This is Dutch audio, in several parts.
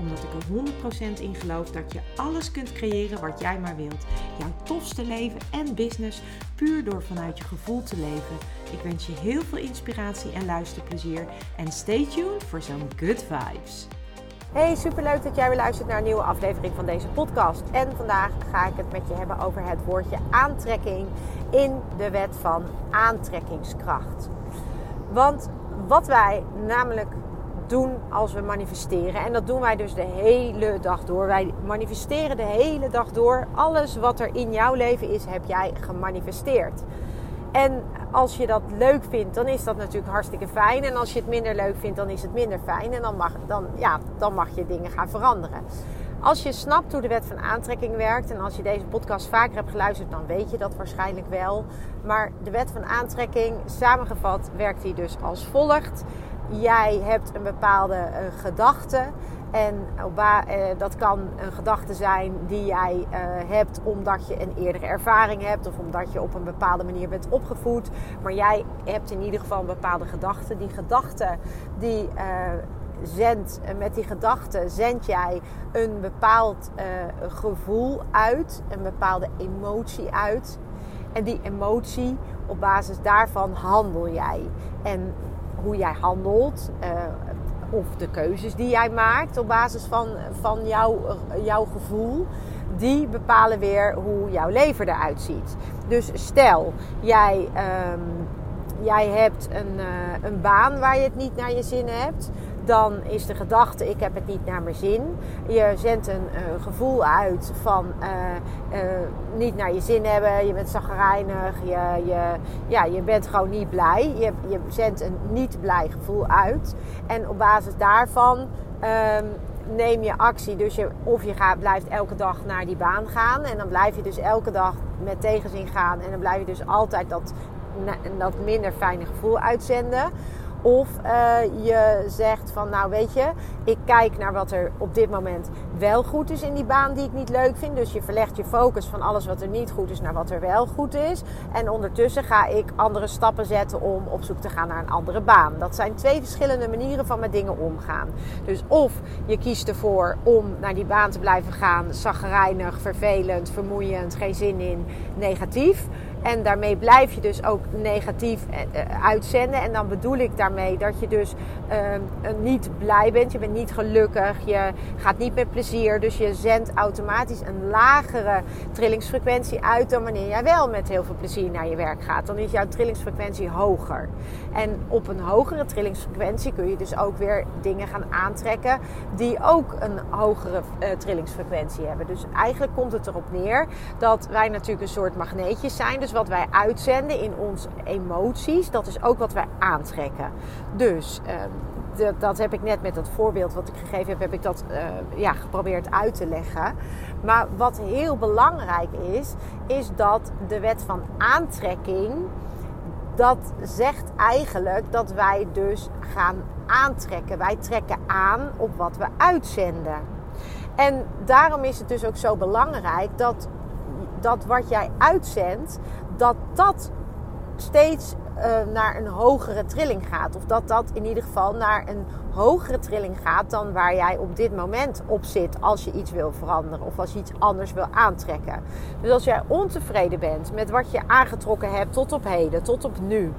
Omdat ik er 100% in geloof dat je alles kunt creëren wat jij maar wilt. Jouw tofste leven en business puur door vanuit je gevoel te leven. Ik wens je heel veel inspiratie en luisterplezier. En stay tuned voor zo'n good vibes. Hey, superleuk dat jij weer luistert naar een nieuwe aflevering van deze podcast. En vandaag ga ik het met je hebben over het woordje aantrekking in de wet van aantrekkingskracht. Want wat wij namelijk doen als we manifesteren. En dat doen wij dus de hele dag door. Wij manifesteren de hele dag door. Alles wat er in jouw leven is, heb jij gemanifesteerd. En als je dat leuk vindt, dan is dat natuurlijk hartstikke fijn. En als je het minder leuk vindt, dan is het minder fijn. En dan mag, dan, ja, dan mag je dingen gaan veranderen. Als je snapt hoe de wet van aantrekking werkt, en als je deze podcast vaker hebt geluisterd, dan weet je dat waarschijnlijk wel. Maar de wet van aantrekking, samengevat, werkt die dus als volgt. Jij hebt een bepaalde uh, gedachte. En uh, dat kan een gedachte zijn die jij hebt omdat je een eerdere ervaring hebt of omdat je op een bepaalde manier bent opgevoed. Maar jij hebt in ieder geval een bepaalde gedachte. Die gedachte die zendt, met die gedachte zend jij een bepaald gevoel uit, een bepaalde emotie uit. En die emotie, op basis daarvan handel jij. En hoe jij handelt, of de keuzes die jij maakt op basis van, van jouw, jouw gevoel, die bepalen weer hoe jouw leven eruit ziet. Dus stel, jij, um, jij hebt een, uh, een baan waar je het niet naar je zin hebt dan is de gedachte: ik heb het niet naar mijn zin. Je zendt een uh, gevoel uit van uh, uh, niet naar je zin hebben. Je bent zagrijnig. Je, je, ja, je bent gewoon niet blij. Je, je zendt een niet blij gevoel uit. En op basis daarvan um, neem je actie. Dus je, of je gaat, blijft elke dag naar die baan gaan. En dan blijf je dus elke dag met tegenzin gaan. En dan blijf je dus altijd dat, dat minder fijne gevoel uitzenden. Of uh, je zegt van nou weet je, ik kijk naar wat er op dit moment wel goed is in die baan die ik niet leuk vind. Dus je verlegt je focus van alles wat er niet goed is naar wat er wel goed is. En ondertussen ga ik andere stappen zetten om op zoek te gaan naar een andere baan. Dat zijn twee verschillende manieren van met dingen omgaan. Dus of je kiest ervoor om naar die baan te blijven gaan, zaggerijnig, vervelend, vermoeiend, geen zin in, negatief. En daarmee blijf je dus ook negatief eh, eh, uitzenden. En dan bedoel ik daarmee dat je dus uh, niet blij bent. Je bent niet gelukkig. Je gaat niet met plezier. Dus je zendt automatisch een lagere trillingsfrequentie uit dan wanneer jij wel met heel veel plezier naar je werk gaat. Dan is jouw trillingsfrequentie hoger. En op een hogere trillingsfrequentie kun je dus ook weer dingen gaan aantrekken die ook een hogere trillingsfrequentie hebben. Dus eigenlijk komt het erop neer dat wij natuurlijk een soort magneetjes zijn. Dus wat wij uitzenden in onze emoties, dat is ook wat wij aantrekken. Dus uh, dat heb ik net met dat voorbeeld wat ik gegeven heb, heb ik dat uh, ja, geprobeerd uit te leggen. Maar wat heel belangrijk is, is dat de wet van aantrekking, dat zegt eigenlijk dat wij dus gaan aantrekken. Wij trekken aan op wat we uitzenden. En daarom is het dus ook zo belangrijk dat dat wat jij uitzendt, dat dat steeds uh, naar een hogere trilling gaat. Of dat dat in ieder geval naar een hogere trilling gaat dan waar jij op dit moment op zit als je iets wil veranderen of als je iets anders wil aantrekken. Dus als jij ontevreden bent met wat je aangetrokken hebt tot op heden, tot op nu,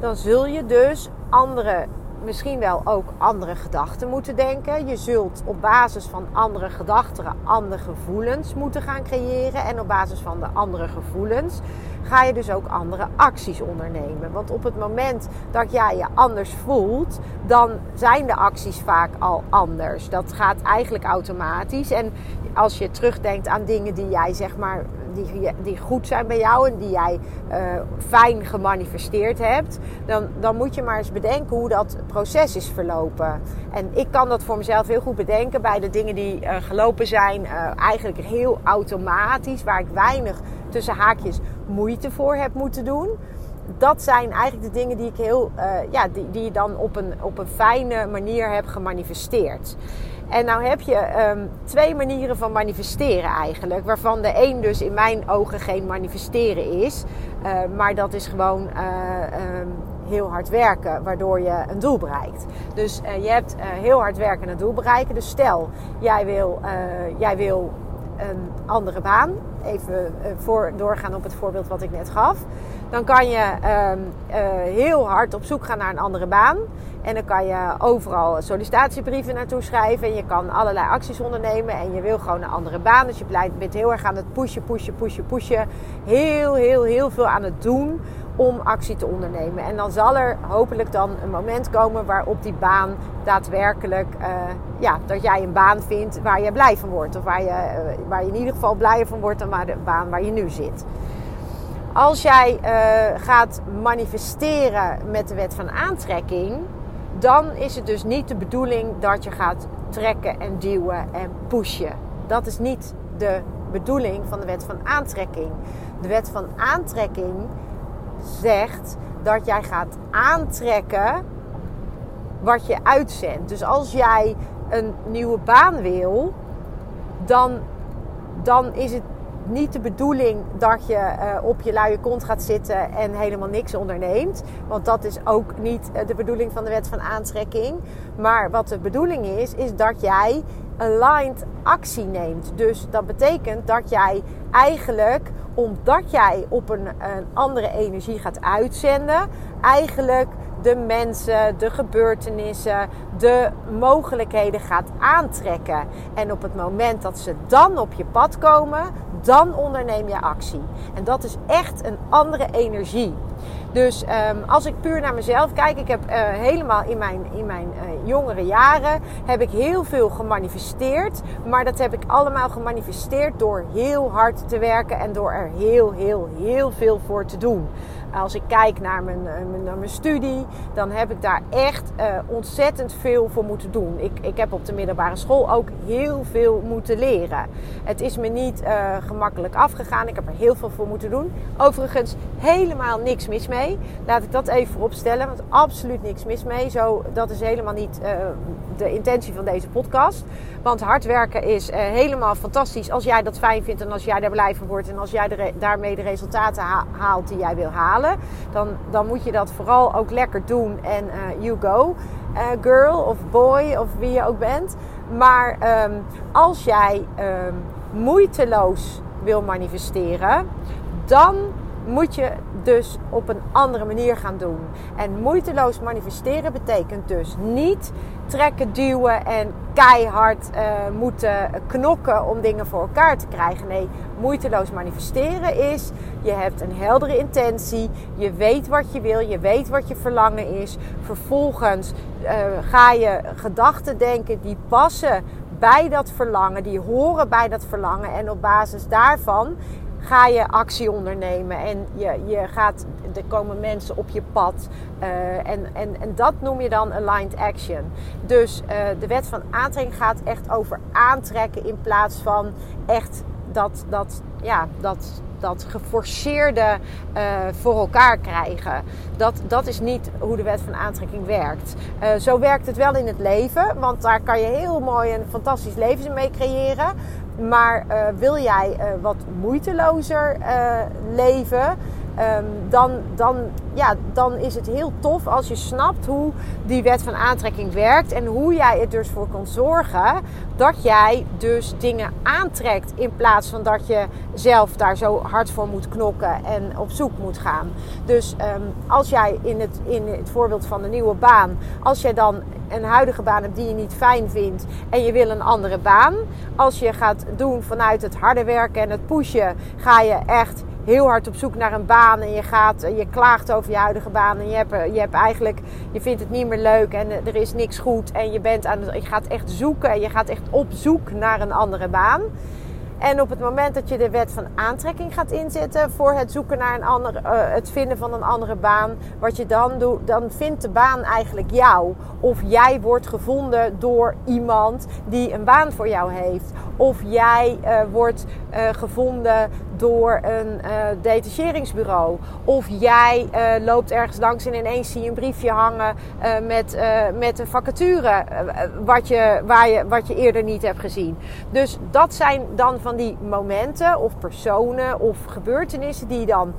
dan zul je dus andere misschien wel ook andere gedachten moeten denken. Je zult op basis van andere gedachten andere gevoelens moeten gaan creëren. En op basis van de andere gevoelens ga je dus ook andere acties ondernemen. Want op het moment dat jij je anders voelt, dan zijn de acties vaak al anders. Dat gaat eigenlijk automatisch. En als je terugdenkt aan dingen die jij zeg maar die, die goed zijn bij jou en die jij uh, fijn gemanifesteerd hebt, dan, dan moet je maar eens bedenken hoe dat proces is verlopen. En ik kan dat voor mezelf heel goed bedenken bij de dingen die uh, gelopen zijn, uh, eigenlijk heel automatisch, waar ik weinig tussen haakjes moeite voor hebt moeten doen. Dat zijn eigenlijk de dingen die ik heel, ja, die, die je dan op een, op een fijne manier hebt gemanifesteerd. En nou heb je um, twee manieren van manifesteren eigenlijk. Waarvan de een dus in mijn ogen geen manifesteren is. Uh, maar dat is gewoon uh, um, heel hard werken, waardoor je een doel bereikt. Dus uh, je hebt heel hard werken en een doel bereiken. Dus stel, jij wil, jij wil een andere baan. Even voor doorgaan op het voorbeeld wat ik net gaf. Dan kan je um, heel hard op zoek gaan naar een andere baan. En dan kan je overal sollicitatiebrieven naartoe schrijven. En je kan allerlei acties ondernemen. En je wil gewoon een andere baan. Dus je bent heel erg aan het pushen, pushen, pushen, pushen. Heel, heel, heel veel aan het doen om actie te ondernemen. En dan zal er hopelijk dan een moment komen waarop die baan daadwerkelijk, uh, ja, dat jij een baan vindt waar je blij van wordt. Of waar je, uh, waar je in ieder geval blijer van wordt dan maar de baan waar je nu zit. Als jij uh, gaat manifesteren met de wet van aantrekking, dan is het dus niet de bedoeling dat je gaat trekken en duwen en pushen. Dat is niet de bedoeling van de wet van aantrekking. De wet van aantrekking zegt dat jij gaat aantrekken wat je uitzendt. Dus als jij een nieuwe baan wil, dan, dan is het niet de bedoeling dat je uh, op je luie kont gaat zitten en helemaal niks onderneemt. Want dat is ook niet uh, de bedoeling van de wet van aantrekking. Maar wat de bedoeling is, is dat jij aligned actie neemt. Dus dat betekent dat jij eigenlijk, omdat jij op een, een andere energie gaat uitzenden, eigenlijk de mensen, de gebeurtenissen, de mogelijkheden gaat aantrekken. En op het moment dat ze dan op je pad komen, dan onderneem je actie. En dat is echt een andere energie. Dus um, als ik puur naar mezelf kijk, ik heb uh, helemaal in mijn, in mijn uh, jongere jaren heb ik heel veel gemanifesteerd. Maar dat heb ik allemaal gemanifesteerd door heel hard te werken en door er heel, heel, heel veel voor te doen. Als ik kijk naar mijn, eh, naar mijn studie, dan heb ik daar echt uh, ontzettend veel voor moeten doen. Ik, ik heb op de middelbare school ook heel veel moeten leren. Het is me niet uh, gemakkelijk afgegaan. Ik heb er heel veel voor moeten doen. Overigens, helemaal niks mis mee. Laat ik dat even vooropstellen, want absoluut niks mis mee. Zo, dat is helemaal niet de intentie van deze podcast. Want hard werken is helemaal fantastisch als jij dat fijn vindt en als jij daar blij van wordt en als jij daarmee de resultaten ha haalt die jij wil halen. Dan, dan moet je dat vooral ook lekker doen en uh, you go. girl of boy of wie je ook bent. Maar um, als jij um, moeiteloos wil manifesteren, dan moet je dus op een andere manier gaan doen. En moeiteloos manifesteren betekent dus niet trekken, duwen en keihard uh, moeten knokken om dingen voor elkaar te krijgen. Nee, moeiteloos manifesteren is: je hebt een heldere intentie, je weet wat je wil, je weet wat je verlangen is. Vervolgens uh, ga je gedachten denken die passen bij dat verlangen, die horen bij dat verlangen. En op basis daarvan ga je actie ondernemen en je, je gaat, er komen mensen op je pad. Uh, en, en, en dat noem je dan aligned action. Dus uh, de wet van aantrekking gaat echt over aantrekken in plaats van echt dat, dat, ja, dat, dat geforceerde uh, voor elkaar krijgen. Dat, dat is niet hoe de wet van aantrekking werkt. Zo werkt het wel in het leven, want daar kan je heel mooi een fantastisch leven mee creëren. Maar uh, wil jij wat moeitelozer leven? Um, dan, dan, ja, dan is het heel tof als je snapt hoe die wet van aantrekking werkt. En hoe jij er dus voor kan zorgen dat jij dus dingen aantrekt. In plaats van dat je zelf daar zo hard voor moet knokken en op zoek moet gaan. Dus um, als jij in het, in het voorbeeld van de nieuwe baan, als jij dan een huidige baan hebt die je niet fijn vindt en je wil een andere baan. Als je gaat doen vanuit het harde werken en het pushen, ga je echt heel hard op zoek naar een baan en je gaat, je klaagt over je huidige baan en je hebt, je hebt eigenlijk, je vindt het niet meer leuk en er is niks goed en je bent aan je gaat echt zoeken en je gaat echt op zoek naar een andere baan. En op het moment dat je de wet van aantrekking gaat inzetten voor het zoeken naar een andere, het vinden van een andere baan, wat je dan doet, dan vindt de baan eigenlijk jou. Of jij wordt gevonden door iemand die een baan voor jou heeft. Of jij uh, wordt uh, gevonden door een uh, detacheringsbureau. Of jij loopt ergens langs en ineens zie je een briefje hangen met, met een vacature wat, je, waar je, wat je eerder niet hebt gezien. Dus dat zijn dan van die momenten of personen of gebeurtenissen die dan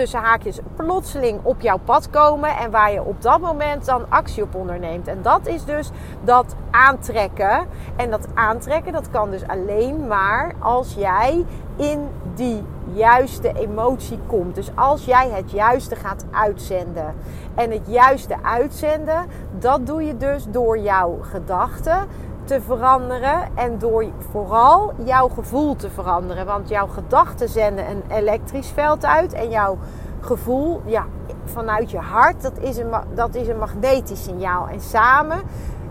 tussen haakjes plotseling op jouw pad komen en waar je op dat moment dan actie op onderneemt. En dat is dus dat aantrekken. En dat aantrekken dat kan dus alleen maar als jij in die juiste emotie komt. Dus als jij het juiste gaat uitzenden. En het juiste uitzenden, dat doe je dus door jouw gedachten te veranderen en door vooral jouw gevoel te veranderen. Want jouw gedachten zenden een elektrisch veld uit en jouw gevoel ja, vanuit je hart, dat is, een, dat is een magnetisch signaal. En samen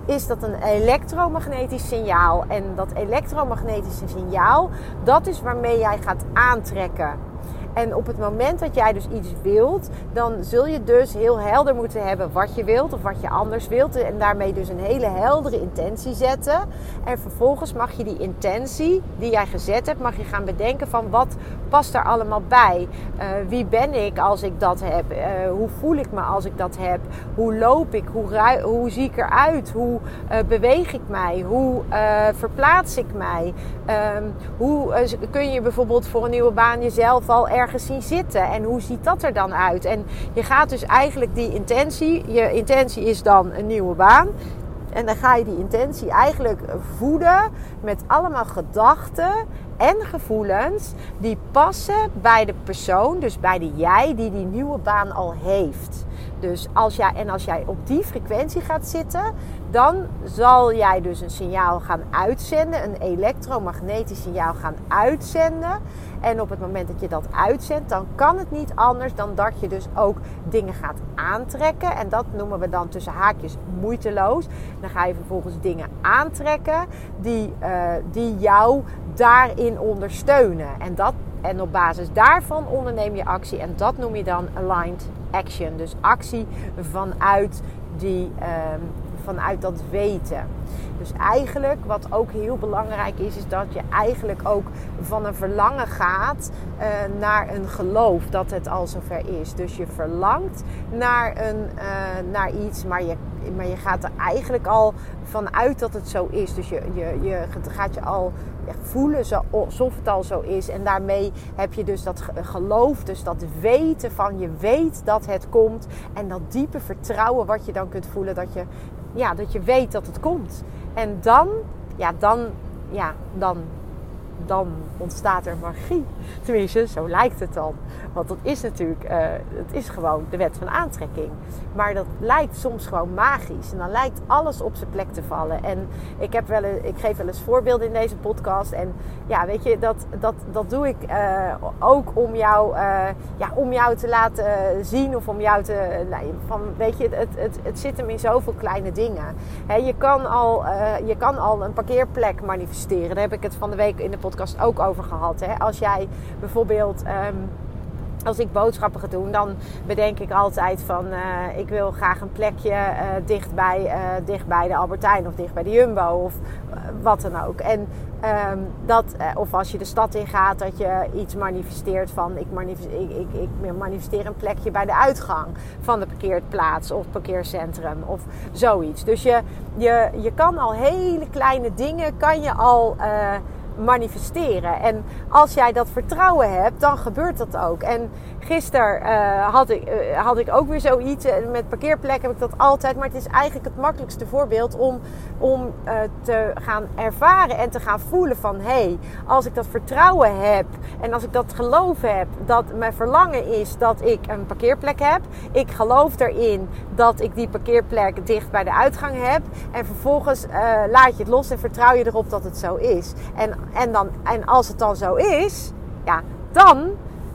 is dat een elektromagnetisch signaal. En dat elektromagnetische signaal, dat is waarmee jij gaat aantrekken. En op het moment dat jij dus iets wilt, dan zul je dus heel helder moeten hebben wat je wilt of wat je anders wilt. En daarmee dus een hele heldere intentie zetten. En vervolgens mag je die intentie die jij gezet hebt, mag je gaan bedenken van wat past er allemaal bij. Uh, wie ben ik als ik dat heb? Uh, hoe voel ik me als ik dat heb? Hoe loop ik? Hoe, hoe zie ik eruit? Hoe uh, beweeg ik mij? Hoe verplaats ik mij? Um, hoe kun je bijvoorbeeld voor een nieuwe baan jezelf al ergens zien zitten. En hoe ziet dat er dan uit? En je gaat dus eigenlijk die intentie, je intentie is dan een nieuwe baan. En dan ga je die intentie eigenlijk voeden met allemaal gedachten en gevoelens die passen bij de persoon, dus bij de jij die die nieuwe baan al heeft. Dus als jij, en als jij op die frequentie gaat zitten, dan zal jij dus een signaal gaan uitzenden, een elektromagnetisch signaal gaan uitzenden. En op het moment dat je dat uitzendt, dan kan het niet anders dan dat je dus ook dingen gaat aantrekken. En dat noemen we dan tussen haakjes moeiteloos. Dan ga je vervolgens dingen aantrekken die, uh, die jou daarin ondersteunen. En, dat, en op basis daarvan onderneem je actie. En dat noem je dan aligned action. Dus actie vanuit die, um, vanuit dat weten. Dus eigenlijk, wat ook heel belangrijk is, is dat je eigenlijk ook van een verlangen gaat uh, naar een geloof dat het al zover is. Dus je verlangt naar, een, uh, naar iets, maar je, maar je gaat er eigenlijk al vanuit dat het zo is. Dus je, je, je gaat je al voelen alsof het al zo is. En daarmee heb je dus dat geloof, dus dat weten van je weet dat het komt. En dat diepe vertrouwen wat je dan kunt voelen dat je, ja, dat je weet dat het komt. En dan, ja, dan, ja, dan dan ontstaat er magie. Tenminste, zo lijkt het dan. Want dat is natuurlijk, uh, het is gewoon de wet van aantrekking. Maar dat lijkt soms gewoon magisch. En dan lijkt alles op zijn plek te vallen. En ik, heb wel, ik geef wel eens voorbeelden in deze podcast. En ja, weet je, dat, dat, dat doe ik uh, ook om jou, uh, ja, om jou te laten zien. Of om jou te, nou, van, weet je, het, het, het zit hem in zoveel kleine dingen. Je, kan al, je kan al een parkeerplek manifesteren. Daar heb ik het van de week in de podcast ook over gehad. Hè? Als jij bijvoorbeeld. Um, als ik boodschappen ga doen, dan bedenk ik altijd van uh, ik wil graag een plekje uh, dicht, bij, uh, dicht bij de Albertijn of dicht bij de Jumbo of wat dan ook. En um, dat, of als je de stad in gaat, dat je iets manifesteert van ik manifesteer, ik, ik, ik manifesteer een plekje bij de uitgang van de parkeerplaats of parkeercentrum of zoiets. Dus je, je, je kan al hele kleine dingen, kan je al manifesteren. En als jij dat vertrouwen hebt, dan gebeurt dat ook. En gisteren uh, had, ik, uh, had ik ook weer zoiets. Met parkeerplek heb ik dat altijd. Maar het is eigenlijk het makkelijkste voorbeeld om, om te gaan ervaren en te gaan voelen van... hé, hey, als ik dat vertrouwen heb en als ik dat geloof heb dat mijn verlangen is dat ik een parkeerplek heb. Ik geloof erin dat ik die parkeerplek dicht bij de uitgang heb. En vervolgens laat je het los en vertrouw je erop dat het zo is. En, en, dan, en als het dan zo is, ja, dan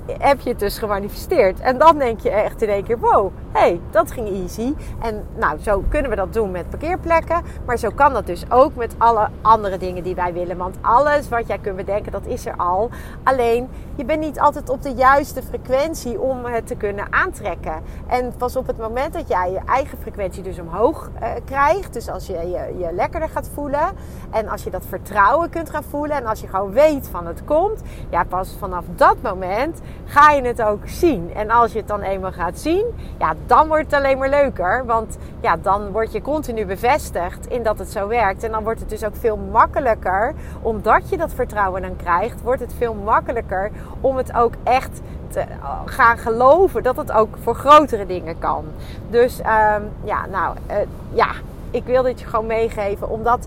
heb je het dus gemanifesteerd. En dan denk je echt in één keer: wow, hey, dat ging easy. En nou, zo kunnen we dat doen met parkeerplekken. Maar zo kan dat dus ook met alle andere dingen die wij willen. Want alles wat jij kunt bedenken, dat is er al. Alleen, je bent niet altijd op de juiste frequentie om het te kunnen aantrekken. En pas op het moment dat jij je eigen frequentie dus omhoog uh, krijgt. Dus als je, je je lekkerder gaat voelen. En als je dat vertrouwen kunt gaan voelen. En als je gewoon weet van het komt. Ja, pas vanaf dat moment ga je het ook zien. En als je het dan eenmaal gaat zien, ja, dan wordt het alleen maar leuker. Want ja, dan word je continu bevestigd in dat het zo werkt. En dan wordt het dus ook veel makkelijker, omdat je dat vertrouwen dan krijgt, wordt het veel makkelijker om het ook echt te gaan geloven dat het ook voor grotere dingen kan. Dus um, ja, nou uh, ja, ik wil dit je gewoon meegeven, omdat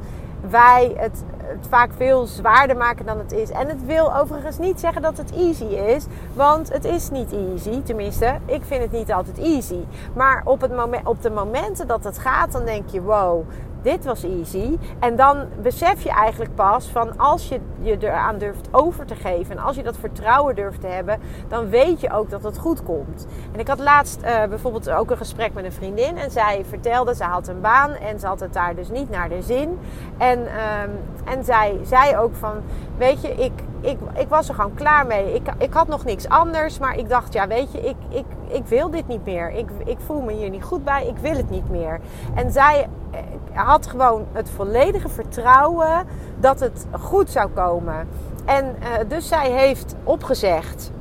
wij het, het, vaak veel zwaarder maken dan het is. En het wil overigens niet zeggen dat het easy is, want het is niet easy. Tenminste, ik vind het niet altijd easy. Maar op, het moment, op de momenten dat het gaat, dan denk je: wow, dit was easy. En dan besef je eigenlijk pas van als je je eraan durft over te geven en als je dat vertrouwen durft te hebben, dan weet je ook dat het goed komt. En ik had laatst uh, bijvoorbeeld ook een gesprek met een vriendin en zij vertelde, ze had een baan en ze had het daar dus niet naar de zin. En, um, en zij zei ook van, weet je, ik, ik, ik was er gewoon klaar mee. Ik, ik had nog niks anders, maar ik dacht, ja, weet je, ik, ik, ik wil dit niet meer. Ik, ik voel me hier niet goed bij, ik wil het niet meer. En zij eh, had gewoon het volledige vertrouwen dat het goed zou komen. En uh, dus zij heeft opgezegd.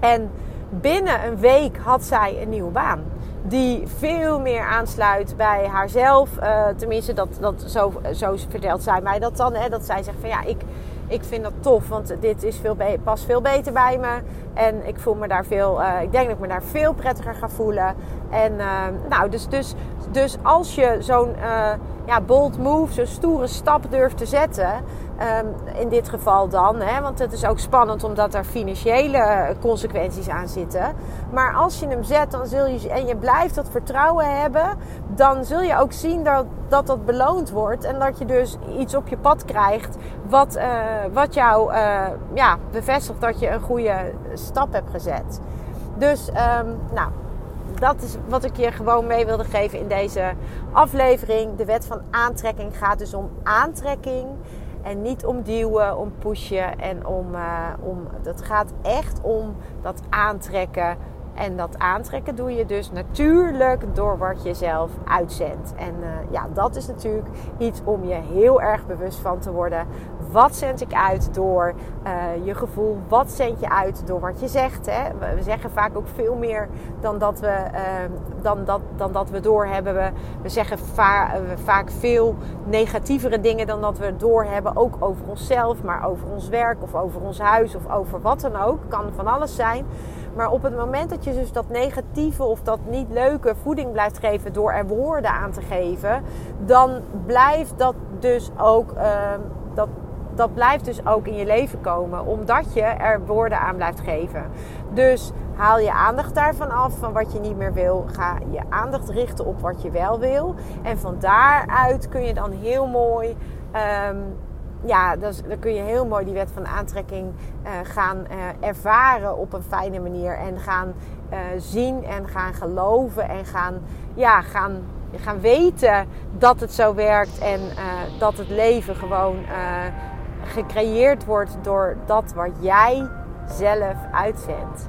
En binnen een week had zij een nieuwe baan. Die veel meer aansluit bij haarzelf. Uh, tenminste, dat, dat, zo, zo vertelt zij mij dat dan. Hè, dat zij zegt van ja, ik, ik vind dat tof, want dit is veel past veel beter bij me. En ik voel me daar veel, uh, ik denk dat ik me daar veel prettiger ga voelen. En uh, nou, dus, dus, dus als je zo'n uh, ja, bold move, zo'n stoere stap durft te zetten, um, in dit geval dan, hè, want het is ook spannend omdat er financiële consequenties aan zitten. Maar als je hem zet dan zul je, en je blijft dat vertrouwen hebben, dan zul je ook zien dat dat, dat beloond wordt. En dat je dus iets op je pad krijgt wat, uh, wat jou uh, ja, bevestigt dat je een goede stap hebt gezet. Dus, um, nou, dat is wat ik je gewoon mee wilde geven in deze aflevering. De wet van aantrekking gaat dus om aantrekking. En niet om duwen, om pushen en om, uh, om. Het gaat echt om dat aantrekken en dat aantrekken doe je dus natuurlijk door wat je zelf uitzendt. En uh, ja, dat is natuurlijk iets om je heel erg bewust van te worden. Wat zend ik uit door uh, je gevoel? Wat zend je uit door wat je zegt? Hè? We zeggen vaak ook veel meer dan dat we, uh, dan dat, dan dat we doorhebben. We, we zeggen va vaak veel negatievere dingen dan dat we doorhebben. Ook over onszelf, maar over ons werk of over ons huis of over wat dan ook. Kan van alles zijn. Maar op het moment dat je dus dat negatieve of dat niet leuke voeding blijft geven door er woorden aan te geven, dan blijft dat dus ook. Uh, dat, dat blijft dus ook in je leven komen, omdat je er woorden aan blijft geven. Dus haal je aandacht daarvan af, van wat je niet meer wil. Ga je aandacht richten op wat je wel wil. En van daaruit kun je dan heel mooi um, ja, dan kun je heel mooi die wet van aantrekking uh, gaan uh, ervaren op een fijne manier. En gaan uh, zien en gaan geloven en gaan, ja, gaan, gaan weten dat het zo werkt. En dat het leven gewoon gecreëerd wordt door dat wat jij zelf uitzendt.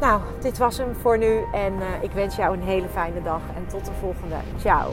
Nou, dit was hem voor nu en ik wens jou een hele fijne dag en tot de volgende. Ciao.